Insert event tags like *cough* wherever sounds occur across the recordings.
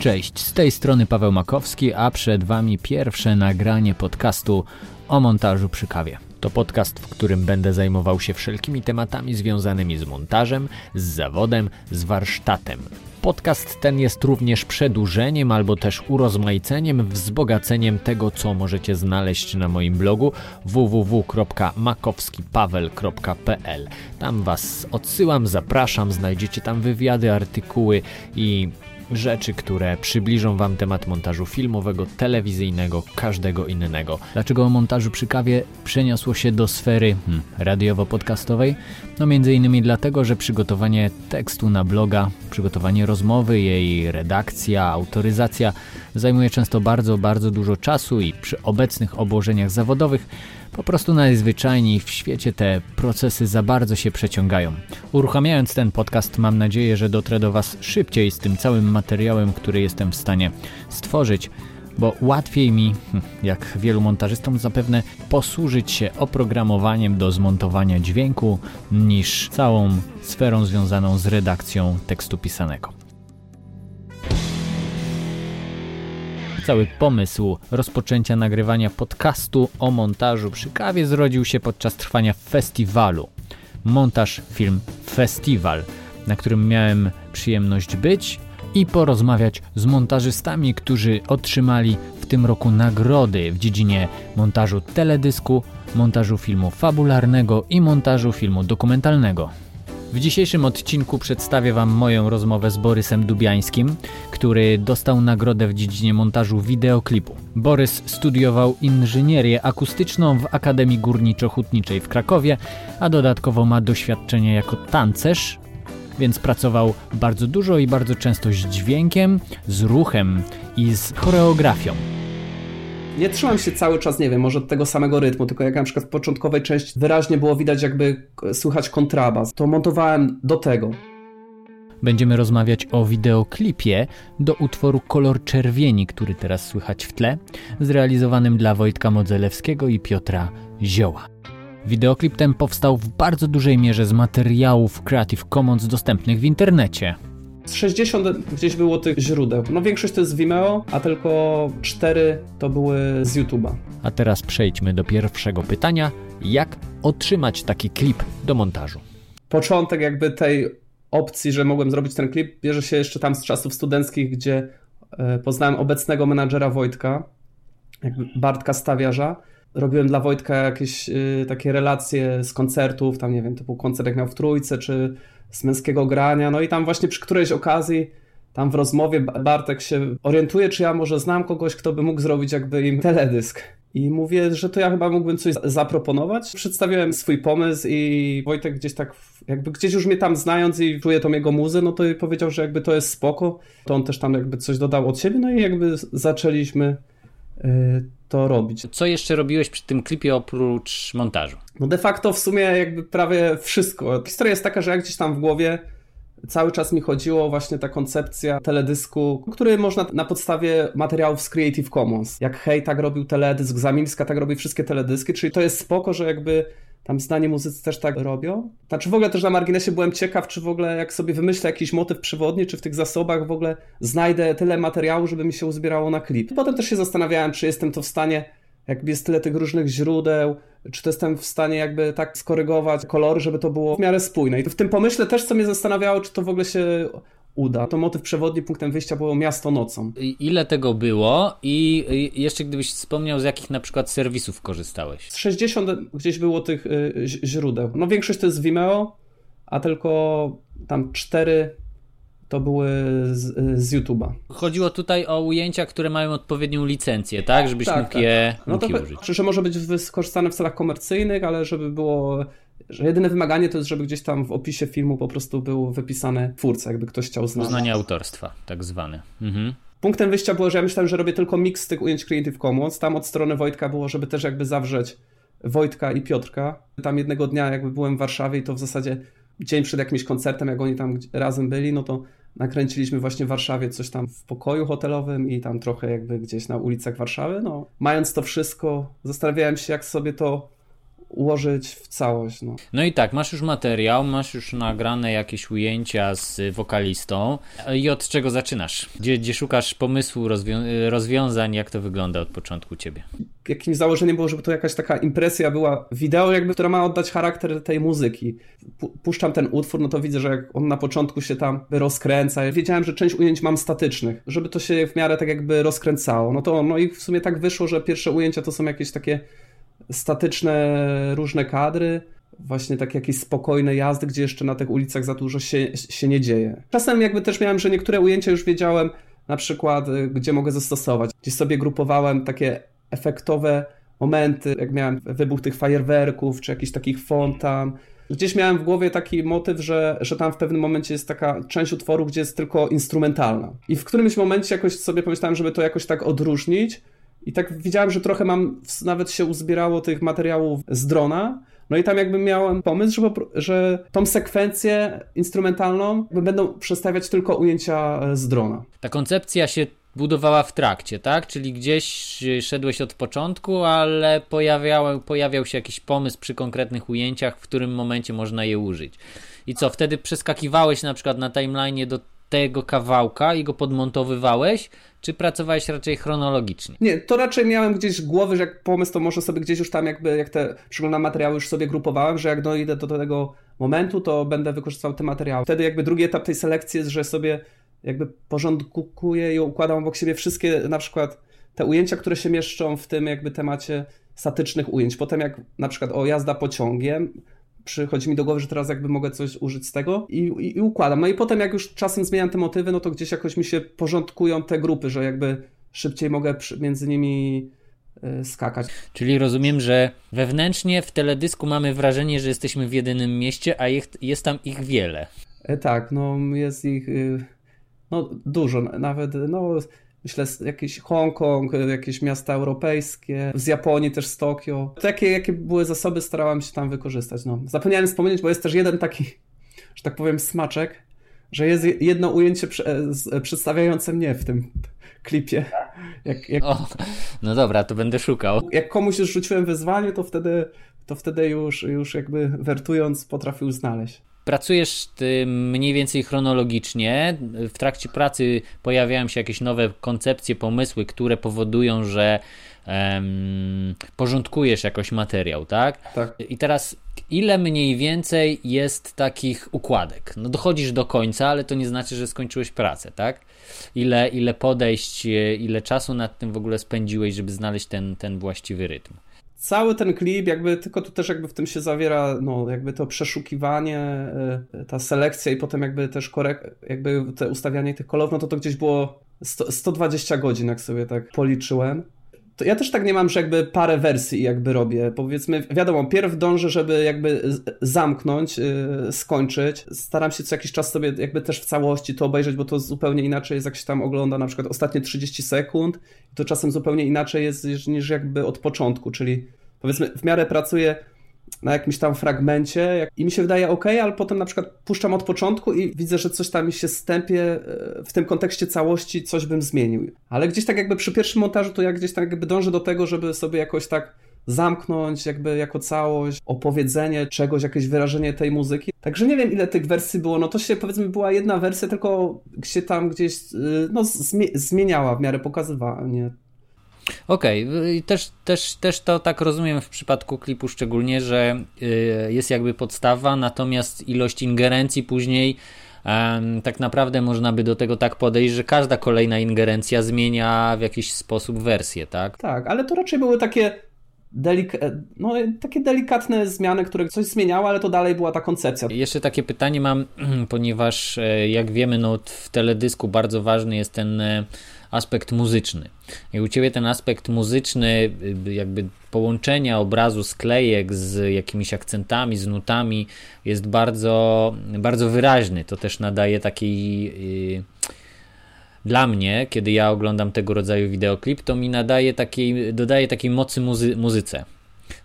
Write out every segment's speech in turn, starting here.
Cześć, z tej strony Paweł Makowski, a przed Wami pierwsze nagranie podcastu o montażu przy kawie. To podcast, w którym będę zajmował się wszelkimi tematami związanymi z montażem, z zawodem, z warsztatem. Podcast ten jest również przedłużeniem albo też urozmaiceniem, wzbogaceniem tego, co możecie znaleźć na moim blogu www.makowskipaweł.pl. Tam Was odsyłam, zapraszam, znajdziecie tam wywiady, artykuły i rzeczy, które przybliżą Wam temat montażu filmowego, telewizyjnego, każdego innego. Dlaczego o montażu przy kawie przeniosło się do sfery hmm, radiowo-podcastowej? No między innymi dlatego, że przygotowanie tekstu na bloga, przygotowanie rozmowy, jej redakcja, autoryzacja zajmuje często bardzo, bardzo dużo czasu i przy obecnych obłożeniach zawodowych po prostu najzwyczajniej w świecie te procesy za bardzo się przeciągają. Uruchamiając ten podcast, mam nadzieję, że dotrę do Was szybciej z tym całym materiałem, który jestem w stanie stworzyć bo łatwiej mi, hm, jak wielu montażystom zapewne, posłużyć się oprogramowaniem do zmontowania dźwięku niż całą sferą związaną z redakcją tekstu pisanego. Cały pomysł rozpoczęcia nagrywania podcastu o montażu przy kawie zrodził się podczas trwania festiwalu. Montaż Film Festiwal, na którym miałem przyjemność być i porozmawiać z montażystami, którzy otrzymali w tym roku nagrody w dziedzinie montażu teledysku, montażu filmu fabularnego i montażu filmu dokumentalnego. W dzisiejszym odcinku przedstawię Wam moją rozmowę z Borysem Dubiańskim, który dostał nagrodę w dziedzinie montażu wideoklipu. Borys studiował inżynierię akustyczną w Akademii Górniczo-Hutniczej w Krakowie, a dodatkowo ma doświadczenie jako tancerz, więc pracował bardzo dużo i bardzo często z dźwiękiem, z ruchem i z choreografią nie trzymam się cały czas, nie wiem, może tego samego rytmu, tylko jak na przykład w początkowej części wyraźnie było widać jakby słychać kontrabas, to montowałem do tego. Będziemy rozmawiać o wideoklipie do utworu Kolor Czerwieni, który teraz słychać w tle, zrealizowanym dla Wojtka Modzelewskiego i Piotra Zioła. Wideoklip ten powstał w bardzo dużej mierze z materiałów Creative Commons dostępnych w internecie. Z 60 gdzieś było tych źródeł. No większość to jest z Vimeo, a tylko 4 to były z YouTube'a. A teraz przejdźmy do pierwszego pytania. Jak otrzymać taki klip do montażu? Początek jakby tej opcji, że mogłem zrobić ten klip, bierze się jeszcze tam z czasów studenckich, gdzie e, poznałem obecnego menadżera Wojtka, jakby Bartka Stawiarza. Robiłem dla Wojtka jakieś y, takie relacje z koncertów, tam nie wiem, typu koncert jak miał w Trójce, czy z męskiego grania. No i tam właśnie przy którejś okazji, tam w rozmowie Bartek się orientuje, czy ja może znam kogoś, kto by mógł zrobić jakby im teledysk. I mówię, że to ja chyba mógłbym coś zaproponować. Przedstawiłem swój pomysł i Wojtek gdzieś tak, jakby gdzieś już mnie tam znając i czuję tą jego muzę, no to powiedział, że jakby to jest spoko. To on też tam jakby coś dodał od siebie, no i jakby zaczęliśmy to robić. Co jeszcze robiłeś przy tym klipie oprócz montażu? No de facto w sumie jakby prawie wszystko. Historia jest taka, że jak gdzieś tam w głowie cały czas mi chodziło właśnie ta koncepcja teledysku, który można na podstawie materiałów z Creative Commons. Jak Hej tak robił teledysk, Zamilska tak robi wszystkie teledyski, czyli to jest spoko, że jakby tam zdanie muzycy też tak robią. Znaczy w ogóle też na marginesie byłem ciekaw, czy w ogóle jak sobie wymyślę jakiś motyw przewodni, czy w tych zasobach w ogóle znajdę tyle materiału, żeby mi się uzbierało na klip. Potem też się zastanawiałem, czy jestem to w stanie, jakby jest tyle tych różnych źródeł, czy to jestem w stanie jakby tak skorygować kolory, żeby to było w miarę spójne. I w tym pomyśle też co mnie zastanawiało, czy to w ogóle się uda. To motyw przewodni punktem wyjścia było miasto nocą. Ile tego było i jeszcze gdybyś wspomniał, z jakich na przykład serwisów korzystałeś? Z 60 gdzieś było tych y, źródeł. No większość to jest Vimeo, a tylko tam cztery to były z, z YouTube'a. Chodziło tutaj o ujęcia, które mają odpowiednią licencję, tak? Żebyś tak, mógł tak. je, no mógł to, użyć. Że może być wykorzystane w celach komercyjnych, ale żeby było że jedyne wymaganie to jest, żeby gdzieś tam w opisie filmu po prostu był wypisany twórca, jakby ktoś chciał znać. Uznanie autorstwa, tak zwane. Mhm. Punktem wyjścia było, że ja myślałem, że robię tylko miks tych ujęć Creative Commons. Tam od strony Wojtka było, żeby też jakby zawrzeć Wojtka i Piotrka. Tam jednego dnia jakby byłem w Warszawie i to w zasadzie dzień przed jakimś koncertem, jak oni tam razem byli, no to nakręciliśmy właśnie w Warszawie coś tam w pokoju hotelowym i tam trochę jakby gdzieś na ulicach Warszawy. No, mając to wszystko, zastanawiałem się, jak sobie to ułożyć w całość. No. no i tak, masz już materiał, masz już nagrane jakieś ujęcia z wokalistą i od czego zaczynasz? Gdzie, gdzie szukasz pomysłu, rozwią rozwiązań, jak to wygląda od początku ciebie? Jakimś założeniem było, żeby to jakaś taka impresja była wideo, jakby, która ma oddać charakter tej muzyki. Puszczam ten utwór, no to widzę, że jak on na początku się tam rozkręca. Wiedziałem, że część ujęć mam statycznych, żeby to się w miarę tak jakby rozkręcało. No to no i w sumie tak wyszło, że pierwsze ujęcia to są jakieś takie statyczne różne kadry, właśnie tak jakieś spokojne jazdy, gdzie jeszcze na tych ulicach za dużo się, się nie dzieje. Czasem jakby też miałem, że niektóre ujęcia już wiedziałem na przykład, y, gdzie mogę zastosować. Gdzieś sobie grupowałem takie efektowe momenty, jak miałem wybuch tych fajerwerków, czy jakichś takich fontan. Gdzieś miałem w głowie taki motyw, że, że tam w pewnym momencie jest taka część utworu, gdzie jest tylko instrumentalna. I w którymś momencie jakoś sobie pomyślałem, żeby to jakoś tak odróżnić, i tak widziałem, że trochę mam, nawet się uzbierało tych materiałów z drona. No i tam jakby miałem pomysł, że, że tą sekwencję instrumentalną będą przedstawiać tylko ujęcia z drona. Ta koncepcja się budowała w trakcie, tak? Czyli gdzieś szedłeś od początku, ale pojawiał, pojawiał się jakiś pomysł przy konkretnych ujęciach, w którym momencie można je użyć. I co, wtedy przeskakiwałeś na przykład na timeline do tego kawałka i go podmontowywałeś, czy pracowałeś raczej chronologicznie? Nie, to raczej miałem gdzieś głowy, że jak pomysł, to może sobie gdzieś już tam jakby, jak te przyglądam materiały już sobie grupowałem, że jak dojdę do tego momentu, to będę wykorzystywał te materiały. Wtedy jakby drugi etap tej selekcji jest, że sobie jakby porządkuję i układam obok siebie wszystkie na przykład te ujęcia, które się mieszczą w tym jakby temacie statycznych ujęć. Potem jak na przykład o jazda pociągiem, przychodzi mi do głowy, że teraz jakby mogę coś użyć z tego i, i, i, układam. No i potem jak już czasem zmieniam te motywy, no to gdzieś jakoś mi się porządkują te grupy, że jakby szybciej mogę między nimi y, skakać. Czyli rozumiem, że wewnętrznie w teledysku mamy wrażenie, że jesteśmy w jedynym mieście, a jest tam ich wiele. E, tak, no jest ich y, no dużo, nawet no myślę, jakiś Hongkong, jakieś miasta europejskie, z Japonii też z Tokio. Takie, jakie były zasoby, starałem się tam wykorzystać. No. Zapomniałem wspomnieć, bo jest też jeden taki, *laughs* że tak powiem, smaczek, że jest jedno ujęcie przedstawiające mnie w tym *laughs* klipie. Jak, jak... O, no dobra, to będę szukał. Jak komuś już rzuciłem wyzwanie, to wtedy, to wtedy już, już jakby wertując potrafił znaleźć pracujesz mniej więcej chronologicznie. W trakcie pracy pojawiają się jakieś nowe koncepcje, pomysły, które powodują, że um, porządkujesz jakoś materiał, tak? Tak. I teraz ile mniej więcej jest takich układek? No dochodzisz do końca, ale to nie znaczy, że skończyłeś pracę, tak? Ile, ile podejść, ile czasu nad tym w ogóle spędziłeś, żeby znaleźć ten, ten właściwy rytm? Cały ten klip, jakby tylko tu też jakby w tym się zawiera, no jakby to przeszukiwanie, e, ta selekcja i potem jakby też korek, jakby te ustawianie tych kolorów, no to to gdzieś było 100, 120 godzin, jak sobie tak policzyłem to ja też tak nie mam, że jakby parę wersji jakby robię. Powiedzmy, wiadomo, pierw dążę, żeby jakby zamknąć, yy, skończyć. Staram się co jakiś czas sobie jakby też w całości to obejrzeć, bo to zupełnie inaczej jest, jak się tam ogląda na przykład ostatnie 30 sekund. To czasem zupełnie inaczej jest niż jakby od początku, czyli powiedzmy w miarę pracuję na jakimś tam fragmencie i mi się wydaje ok, ale potem na przykład puszczam od początku i widzę, że coś tam mi się stępie e, w tym kontekście całości, coś bym zmienił. Ale gdzieś tak jakby przy pierwszym montażu to ja gdzieś tak jakby dążę do tego, żeby sobie jakoś tak zamknąć jakby jako całość, opowiedzenie czegoś, jakieś wyrażenie tej muzyki. Także nie wiem ile tych wersji było, no to się powiedzmy była jedna wersja, tylko się tam gdzieś y, no, zmieniała w miarę pokazywania Okej, okay. też, też, też to tak rozumiem w przypadku klipu szczególnie, że y, jest jakby podstawa, natomiast ilość ingerencji później tak naprawdę można by do tego tak podejść, że każda kolejna ingerencja zmienia w jakiś sposób wersję, tak? Tak, ale to raczej były takie delik no, takie delikatne zmiany, które coś zmieniały, ale to dalej była ta koncepcja. Jeszcze takie pytanie mam, *clears throat* ponieważ e, jak wiemy, no, w teledysku bardzo ważny jest ten e, aspekt muzyczny. I u Ciebie ten aspekt muzyczny, y, jakby połączenia obrazu sklejek z jakimiś akcentami, z nutami jest bardzo, bardzo wyraźny. To też nadaje takiej... Dla mnie, kiedy ja oglądam tego rodzaju wideoklip, to mi nadaje takiej, dodaje takiej mocy muzy muzyce.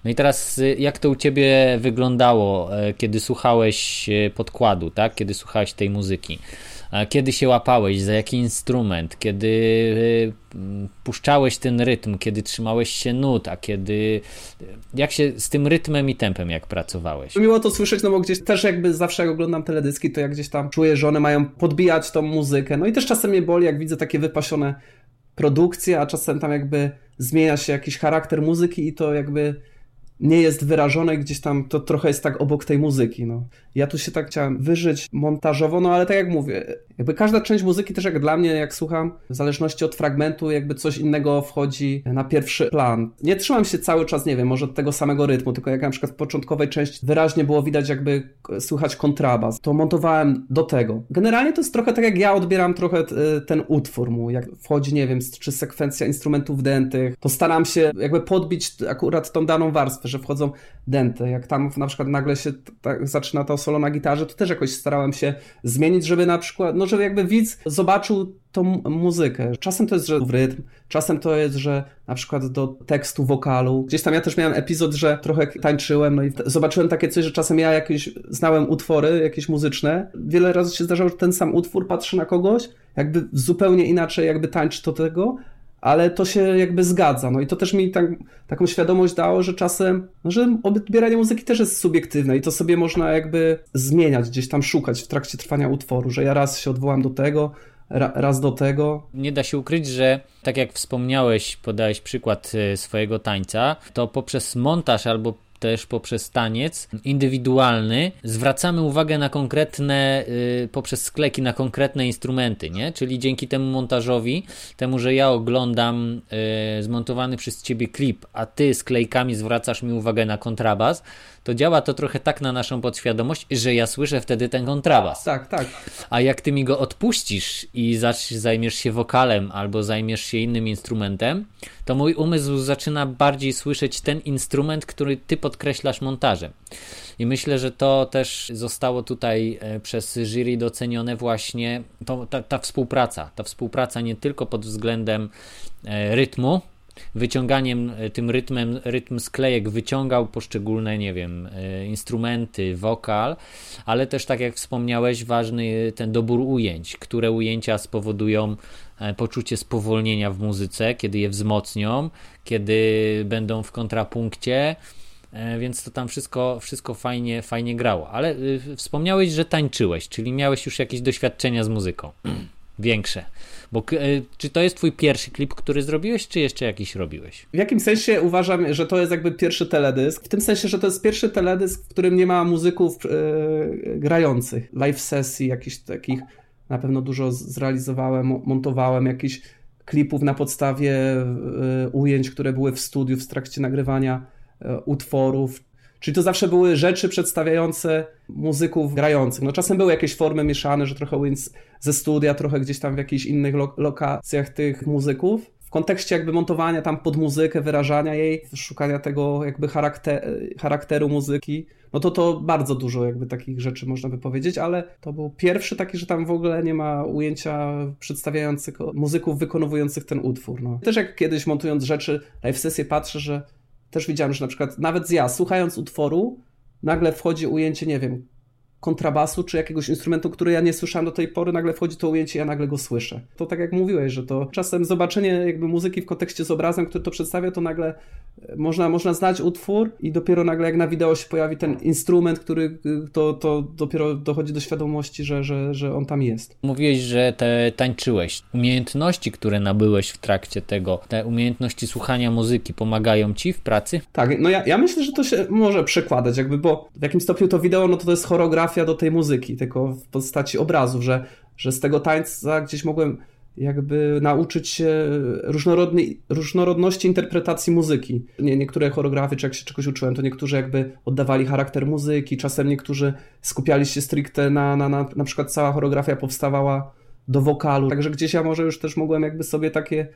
No i teraz, y, jak to u ciebie wyglądało, e, kiedy słuchałeś e, podkładu, tak? Kiedy słuchałeś tej muzyki? Kiedy się łapałeś, za jaki instrument, kiedy y, puszczałeś ten rytm, kiedy trzymałeś się nut, a kiedy jak się z tym rytmem i tempem jak pracowałeś? Miło to słyszeć, no bo gdzieś też jakby zawsze jak oglądam teledyski, to jak gdzieś tam czuję, że one mają podbijać tą muzykę. No i też czasem mnie boli, jak widzę takie wypasione produkcje, a czasem tam jakby zmienia się jakiś charakter muzyki i to jakby nie jest wyrażone gdzieś tam, to trochę jest tak obok tej muzyki, no. Ja tu się tak chciałem wyżyć montażowo, no ale tak jak mówię, jakby każda część muzyki też jak dla mnie, jak słucham, w zależności od fragmentu, jakby coś innego wchodzi na pierwszy plan. Nie trzymam się cały czas, nie wiem, może tego samego rytmu, tylko jak na przykład w początkowej części wyraźnie było widać jakby słychać kontrabas, to montowałem do tego. Generalnie to jest trochę tak jak ja odbieram trochę e, ten utwór mu, jak wchodzi, nie wiem, czy sekwencja instrumentów dętych, to staram się jakby podbić akurat tą daną warstwę, że wchodzą denty. Jak tam na przykład nagle się zaczyna to solo na gitarze, to też jakoś starałem się zmienić, żeby na przykład, no żeby jakby widz zobaczył tą muzykę. Czasem to jest, że w rytm, czasem to jest, że na przykład do tekstu, wokalu. Gdzieś tam ja też miałem epizod, że trochę tańczyłem, no i zobaczyłem takie coś, że czasem ja jakieś znałem utwory jakieś muzyczne. Wiele razy się zdarzało, że ten sam utwór patrzy na kogoś, jakby zupełnie inaczej jakby tańczy do tego, ale to się jakby zgadza. No i to też mi tak, taką świadomość dało, że czasem, no, że odbieranie muzyki też jest subiektywne i to sobie można jakby zmieniać, gdzieś tam szukać w trakcie trwania utworu, że ja raz się odwołam do tego, raz do tego. Nie da się ukryć, że tak jak wspomniałeś, podałeś przykład e, swojego tańca, to poprzez montaż albo też poprzez taniec indywidualny zwracamy uwagę na konkretne, y, poprzez skleki na konkretne instrumenty, nie? Czyli dzięki temu montażowi, temu, że ja oglądam y, zmontowany przez ciebie klip, a ty sklejkami zwracasz mi uwagę na kontrabas, to działa to trochę tak na naszą podświadomość, że ja słyszę wtedy ten kontrabas. Tak, tak. A jak ty mi go odpuścisz i zajmiesz się wokalem albo zajmiesz się innym instrumentem, to mój umysł zaczyna bardziej słyszeć ten instrument, który ty podkreślasz montażem. I myślę, że to też zostało tutaj e, przez jury docenione właśnie to, ta, ta współpraca. Ta współpraca nie tylko pod względem e, rytmu, wyciąganiem e, tym rytmem, rytm sklejek wyciągał poszczególne, nie wiem, instrumenty, wokal, ale też tak jak wspomniałeś, ważny ten dobór ujęć, które ujęcia spowodują poczucie spowolnienia w muzyce, kiedy je wzmocnią, kiedy będą w kontrapunkcie, więc to tam wszystko, wszystko fajnie, fajnie grało. Ale wspomniałeś, że tańczyłeś, czyli miałeś już jakieś doświadczenia z muzyką. *clears throat* Większe. Bo e, czy to jest twój pierwszy klip, który zrobiłeś, czy jeszcze jakiś robiłeś? W jakim sensie uważam, że to jest jakby pierwszy teledysk? W tym sensie, że to jest pierwszy teledysk, w którym nie ma muzyków yy, grających. Live sesji, jakichś takich na pewno dużo zrealizowałem, montowałem jakichś klipów na podstawie yy, ujęć, które były w studiu w trakcie nagrywania yy, utworów Czyli to zawsze były rzeczy przedstawiające muzyków grających. No czasem były jakieś formy mieszane, że trochę ze studia, trochę gdzieś tam w jakichś innych lo lokacjach tych muzyków. Kontekście jakby montowania tam pod muzykę, wyrażania jej, szukania tego jakby charakter charakteru muzyki, no to to bardzo dużo jakby takich rzeczy można by powiedzieć, ale to był pierwszy taki, że tam w ogóle nie ma ujęcia przedstawiających muzyków wykonujących ten utwór. No. Też jak kiedyś montując rzeczy, live sesję patrzę, że też widziałem, że na przykład nawet ja, słuchając utworu, nagle wchodzi ujęcie, nie wiem, kontrabasu czy jakiegoś instrumentu, który ja nie słyszałem do tej pory, nagle wchodzi to ujęcie, ja nagle go słyszę. To tak jak mówiłeś, że to czasem zobaczenie jakby muzyki w kontekście z obrazem, który to przedstawia, to nagle e, można, można znać utwór i dopiero nagle jak na wideo się pojawi ten instrument, który e, to, to dopiero dochodzi do świadomości, że, że, że on tam jest. Mówiłeś, że te tańczyłeś. Umiejętności, które nabyłeś w trakcie tego, te umiejętności słuchania muzyki pomagają ci w pracy? Tak, no ja, ja myślę, że to się może przekładać jakby, bo w jakim stopniu to wideo, no to to jest choreografia do tej muzyki, tylko w postaci obrazów, że, że z tego tańca gdzieś mogłem jakby nauczyć się różnorodności interpretacji muzyki. Nie, niektóre choreografie, czy jak się czegoś uczyłem, to niektórzy jakby oddawali charakter muzyki, czasem niektórzy skupiali się stricte na, na, na, na przykład cała choreografia powstawała do wokalu, także gdzieś ja może już też mogłem jakby sobie takie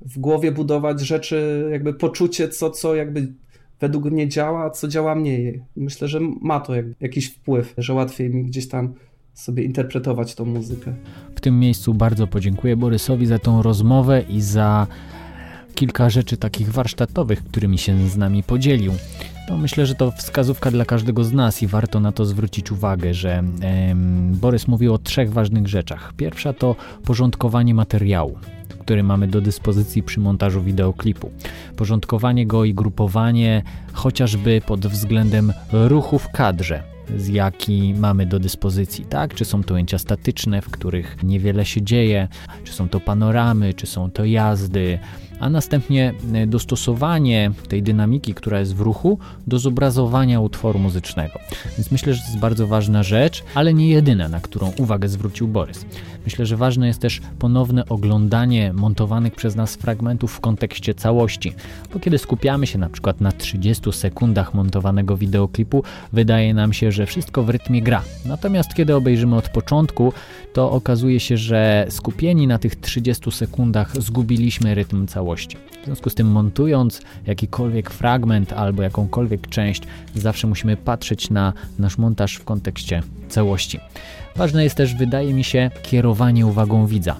w głowie budować rzeczy, jakby poczucie, co, co jakby według mnie działa, a co działa mniej. Myślę, że ma to jakiś wpływ, że łatwiej mi gdzieś tam sobie interpretować tą muzykę. W tym miejscu bardzo podziękuję Borysowi za tą rozmowę i za kilka rzeczy takich warsztatowych, którymi się z nami podzielił. To myślę, że to wskazówka dla każdego z nas i warto na to zwrócić uwagę, że em, Borys mówił o trzech ważnych rzeczach. Pierwsza to porządkowanie materiału który mamy do dyspozycji przy montażu wideoklipu. Porządkowanie go i grupowanie chociażby pod względem ruchu w kadrze z jaki mamy do dyspozycji, tak? Czy są to ujęcia statyczne, w których niewiele się dzieje, czy są to panoramy, czy są to jazdy, a następnie e, dostosowanie tej dynamiki, która jest w ruchu, do zobrazowania utworu muzycznego. Więc myślę, że to jest bardzo ważna rzecz, ale nie jedyna, na którą uwagę zwrócił Borys. Myślę, że ważne jest też ponowne oglądanie montowanych przez nas fragmentów w kontekście całości, bo kiedy skupiamy się na przykład na 30 sekundach montowanego wideoklipu, wydaje nam się, że wszystko w rytmie gra. Natomiast kiedy obejrzymy od początku, to okazuje się, że skupieni na tych 30 sekundach zgubiliśmy rytm całości. W związku z tym montując jakikolwiek fragment albo jakąkolwiek część, zawsze musimy patrzeć na nasz montaż w kontekście całości. Ważne jest też, wydaje mi się, kierowanie uwagą widza.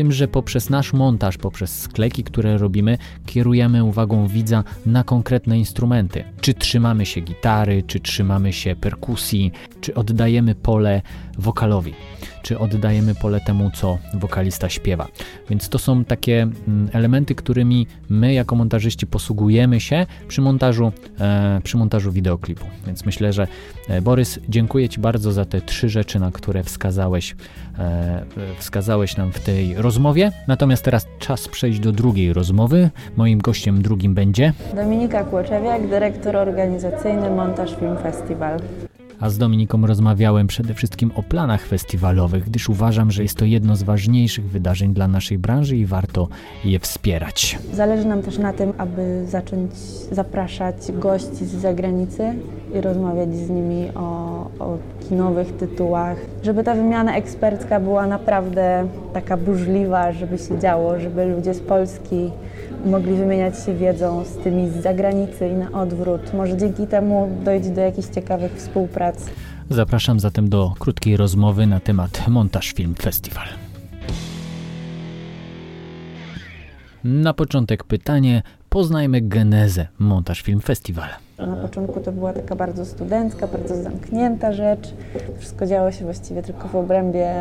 Tym, że poprzez nasz montaż, poprzez skleki, które robimy, kierujemy uwagą widza na konkretne instrumenty. Czy trzymamy się gitary, czy trzymamy się perkusji, czy oddajemy pole wokalowi czy oddajemy pole temu, co wokalista śpiewa. Więc to są takie mm, elementy, którymi my jako montażyści posługujemy się przy montażu, e, przy montażu wideoklipu. Więc myślę, że e, Borys, dziękuję Ci bardzo za te trzy rzeczy, na które wskazałeś, e, wskazałeś nam w tej rozmowie. Natomiast teraz czas przejść do drugiej rozmowy. Moim gościem drugim będzie Dominika Kłoczewiak, dyrektor organizacyjny Montaż Film Festival a z Dominiką rozmawiałem przede wszystkim o planach festiwalowych, gdyż uważam, że jest to jedno z ważniejszych wydarzeń dla naszej branży i warto je wspierać. Zależy nam też na tym, aby zacząć zapraszać gości z zagranicy i rozmawiać z nimi o, o kinowych tytułach, żeby ta wymiana ekspercka była naprawdę taka burzliwa, żeby się działo, żeby ludzie z Polski mogli wymieniać się wiedzą z tymi z zagranicy i na odwrót. Może dzięki temu dojdzie do jakichś ciekawych współprac. Zapraszam zatem do krótkiej rozmowy na temat Montaż Film Festival. Na początek pytanie, poznajmy genezę Montaż Film Festival. Na początku to była taka bardzo studencka, bardzo zamknięta rzecz. Wszystko działo się właściwie tylko w obrębie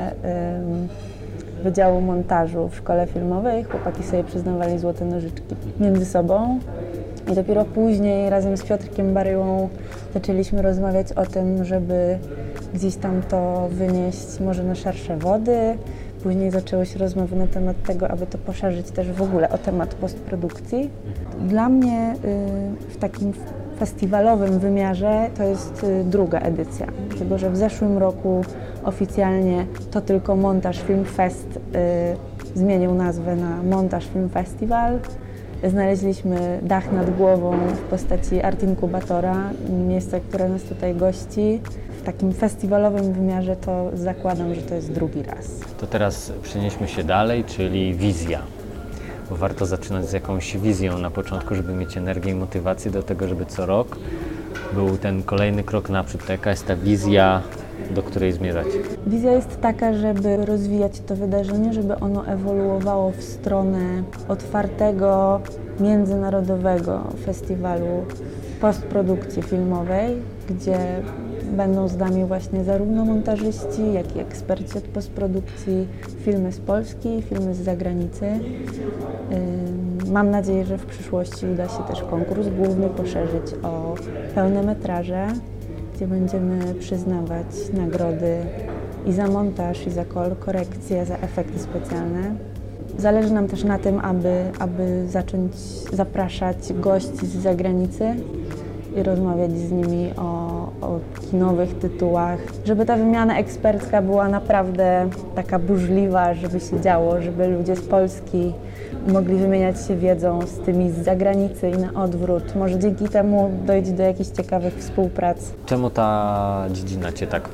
Wydziału Montażu w Szkole Filmowej. Chłopaki sobie przyznawali złote nożyczki między sobą. I dopiero później razem z Piotrkiem Baryłą zaczęliśmy rozmawiać o tym, żeby gdzieś tam to wynieść może na szersze wody. Później zaczęły się rozmowy na temat tego, aby to poszerzyć też w ogóle o temat postprodukcji. Dla mnie y, w takim festiwalowym wymiarze to jest y, druga edycja, dlatego że w zeszłym roku oficjalnie to tylko Montaż Film Fest y, zmienił nazwę na Montaż Film Festival. Znaleźliśmy dach nad głową w postaci Art Inkubatora, miejsca, które nas tutaj gości. W takim festiwalowym wymiarze to zakładam, że to jest drugi raz. To teraz przenieśmy się dalej, czyli wizja. Bo warto zaczynać z jakąś wizją na początku, żeby mieć energię i motywację do tego, żeby co rok był ten kolejny krok naprzód. To jaka jest ta wizja do której zmierzać? Wizja jest taka, żeby rozwijać to wydarzenie, żeby ono ewoluowało w stronę otwartego, międzynarodowego festiwalu postprodukcji filmowej, gdzie będą z nami właśnie zarówno montażyści, jak i eksperci od postprodukcji, filmy z Polski, filmy z zagranicy. Mam nadzieję, że w przyszłości uda się też konkurs główny poszerzyć o pełne metraże, gdzie będziemy przyznawać nagrody i za montaż, i za korekcję, za efekty specjalne. Zależy nam też na tym, aby, aby zacząć zapraszać gości z zagranicy i rozmawiać z nimi o, o kinowych tytułach, żeby ta wymiana ekspercka była naprawdę taka burzliwa, żeby się działo, żeby ludzie z Polski mogli wymieniać się wiedzą z tymi z zagranicy i na odwrót. Może dzięki temu dojdzie do jakichś ciekawych współprac. Czemu ta dziedzina Cię tak,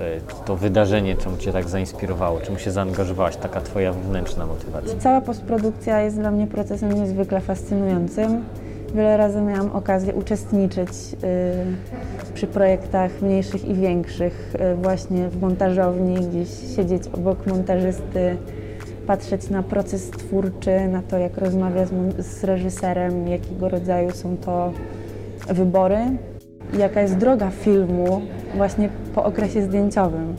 e, to wydarzenie, czemu Cię tak zainspirowało? Czemu się zaangażowałaś? Taka Twoja wewnętrzna motywacja? Cała postprodukcja jest dla mnie procesem niezwykle fascynującym. Wiele razy miałam okazję uczestniczyć y, przy projektach mniejszych i większych, y, właśnie w montażowni, gdzieś siedzieć obok montażysty, patrzeć na proces twórczy, na to, jak rozmawia z, reżyserem, jakiego rodzaju są to wybory jaka jest droga filmu właśnie po okresie zdjęciowym.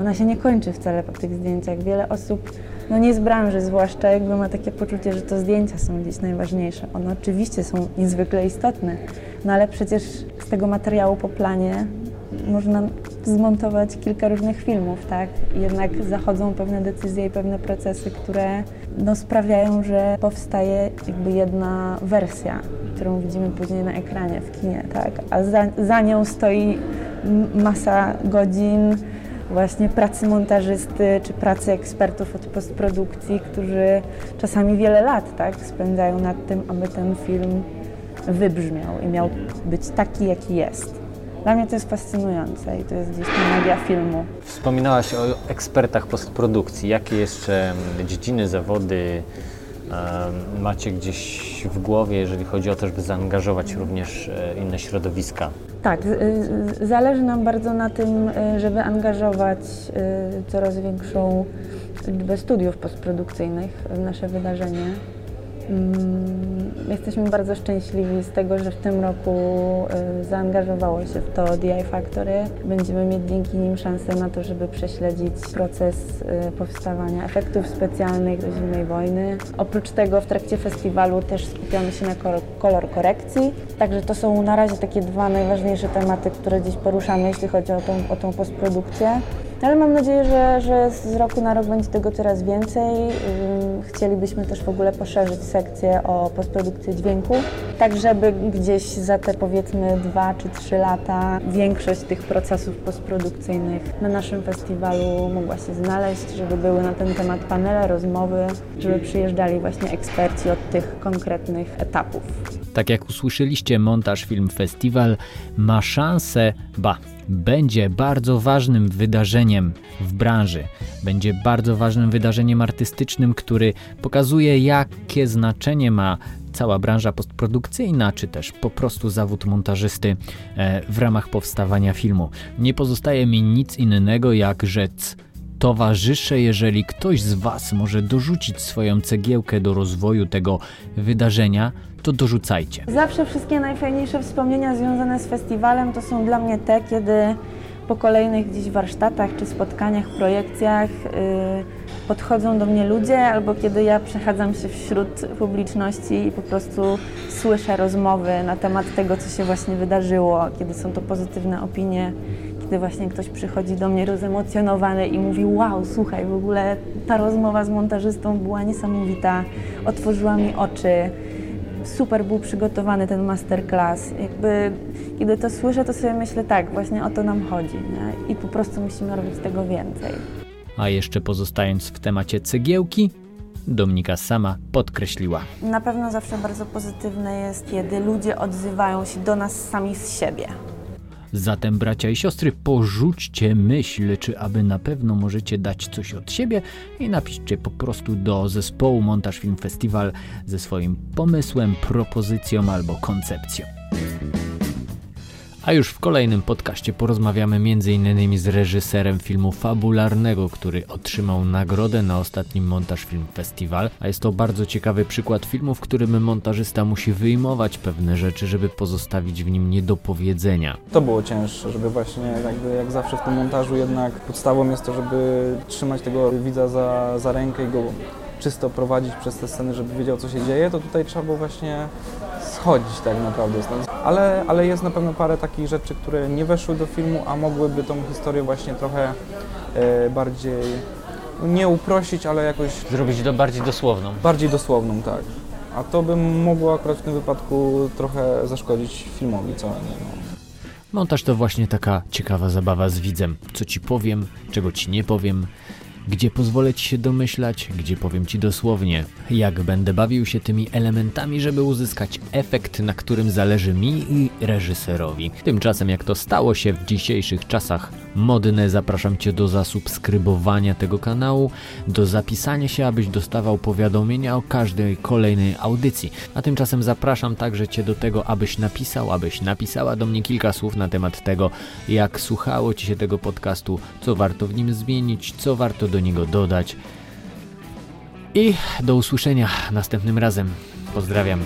Ona się nie kończy wcale po tych zdjęciach. Wiele osób, no nie z branży zwłaszcza, jakby ma takie poczucie, że to zdjęcia są gdzieś najważniejsze. One oczywiście są niezwykle istotne, no ale przecież z tego materiału po planie można zmontować kilka różnych filmów, tak? Jednak zachodzą pewne decyzje i pewne procesy, które no, sprawiają, że powstaje jakby jedna wersja, którą widzimy później na ekranie w kinie, tak? A za, za nią stoi masa godzin właśnie pracy montażysty czy pracy ekspertów od postprodukcji, którzy czasami wiele lat tak, spędzają nad tym, aby ten film wybrzmiał i miał być taki, jaki jest. Dla mnie to jest fascynujące i to jest gdzieś ta magia filmu. Wspominałaś o ekspertach postprodukcji. Jakie jeszcze dziedziny, zawody macie gdzieś w głowie, jeżeli chodzi o to, żeby zaangażować również e, inne środowiska? Tak, zależy nam bardzo na tym, e, żeby angażować e, coraz większą liczbę studiów postprodukcyjnych w nasze wydarzenie. Mm, jesteśmy bardzo szczęśliwi z tego, że w tym roku y, zaangażowało się w to DI Factory. Będziemy mieć dzięki nim szansę na to, żeby prześledzić proces y, powstawania efektów specjalnych do zimnej wojny. Oprócz tego w trakcie festiwalu też skupiamy się na kolor korekcji. Także to są na razie takie dwa najważniejsze tematy, które dziś poruszamy, jeśli chodzi o tą, o tą postprodukcję. Ale mam nadzieję, że, że z roku na rok będzie tego coraz więcej. Chcielibyśmy też w ogóle poszerzyć sekcję o postprodukcję dźwięku, tak żeby gdzieś za te powiedzmy dwa czy trzy lata większość tych procesów postprodukcyjnych na naszym festiwalu mogła się znaleźć, żeby były na ten temat panele, rozmowy, żeby przyjeżdżali właśnie eksperci od tych konkretnych etapów. Tak jak usłyszeliście, Montaż Film Festiwal ma szansę, ba, będzie bardzo ważnym wydarzeniem w branży. Będzie bardzo ważnym wydarzeniem artystycznym, który pokazuje, jakie znaczenie ma cała branża postprodukcyjna, czy też po prostu zawód montażysty e, w ramach powstawania filmu. Nie pozostaje mi nic innego jak rzec towarzysze, jeżeli ktoś z Was może dorzucić swoją cegiełkę do rozwoju tego wydarzenia, to dorzucajcie. Zawsze wszystkie najfajniejsze wspomnienia związane z festiwalem to są dla mnie te, kiedy po kolejnych gdzieś warsztatach czy spotkaniach, projekcjach yy, podchodzą do mnie ludzie, albo kiedy ja przechadzam się wśród publiczności i po prostu słyszę rozmowy na temat tego, co się właśnie wydarzyło, kiedy są to pozytywne opinie kiedy właśnie ktoś przychodzi do mnie rozemocjonowany i mówi wow, słuchaj, w ogóle ta rozmowa z montażystą była niesamowita, otworzyła mi oczy, super był przygotowany ten masterclass. Jakby, kiedy to słyszę, to sobie myślę tak, właśnie o to nam chodzi nie? i po prostu musimy robić tego więcej. A jeszcze pozostając w temacie cegiełki, Dominika sama podkreśliła. Na pewno zawsze bardzo pozytywne jest, kiedy ludzie odzywają się do nas sami z siebie. Zatem, bracia i siostry, porzućcie myśl, czy aby na pewno możecie dać coś od siebie i napiszcie po prostu do zespołu Montaż Film Festival ze swoim pomysłem, propozycją albo koncepcją. A już w kolejnym podcaście porozmawiamy m.in. z reżyserem filmu fabularnego, który otrzymał nagrodę na ostatnim Montaż Film Festival. A jest to bardzo ciekawy przykład filmu, w którym montażysta musi wyjmować pewne rzeczy, żeby pozostawić w nim niedopowiedzenia. To było cięższe, żeby właśnie jakby jak zawsze w tym montażu jednak podstawą jest to, żeby trzymać tego widza za, za rękę i go czysto prowadzić przez te sceny, żeby wiedział co się dzieje, to tutaj trzeba było właśnie schodzić tak naprawdę. Ale, ale jest na pewno parę takich rzeczy, które nie weszły do filmu, a mogłyby tą historię właśnie trochę e, bardziej nie uprościć, ale jakoś... Zrobić to bardziej dosłowną. Bardziej dosłowną, tak. A to by mogło akurat w tym wypadku trochę zaszkodzić filmowi całemu. No. Montaż to właśnie taka ciekawa zabawa z widzem. Co ci powiem, czego ci nie powiem, gdzie pozwolę ci się domyślać, gdzie powiem ci dosłownie, jak będę bawił się tymi elementami, żeby uzyskać efekt, na którym zależy mi i reżyserowi. Tymczasem, jak to stało się w dzisiejszych czasach modne, zapraszam cię do zasubskrybowania tego kanału, do zapisania się, abyś dostawał powiadomienia o każdej kolejnej audycji. A tymczasem zapraszam także cię do tego, abyś napisał, abyś napisała do mnie kilka słów na temat tego, jak słuchało ci się tego podcastu, co warto w nim zmienić, co warto do niego dodać. I do usłyszenia następnym razem. Pozdrawiam.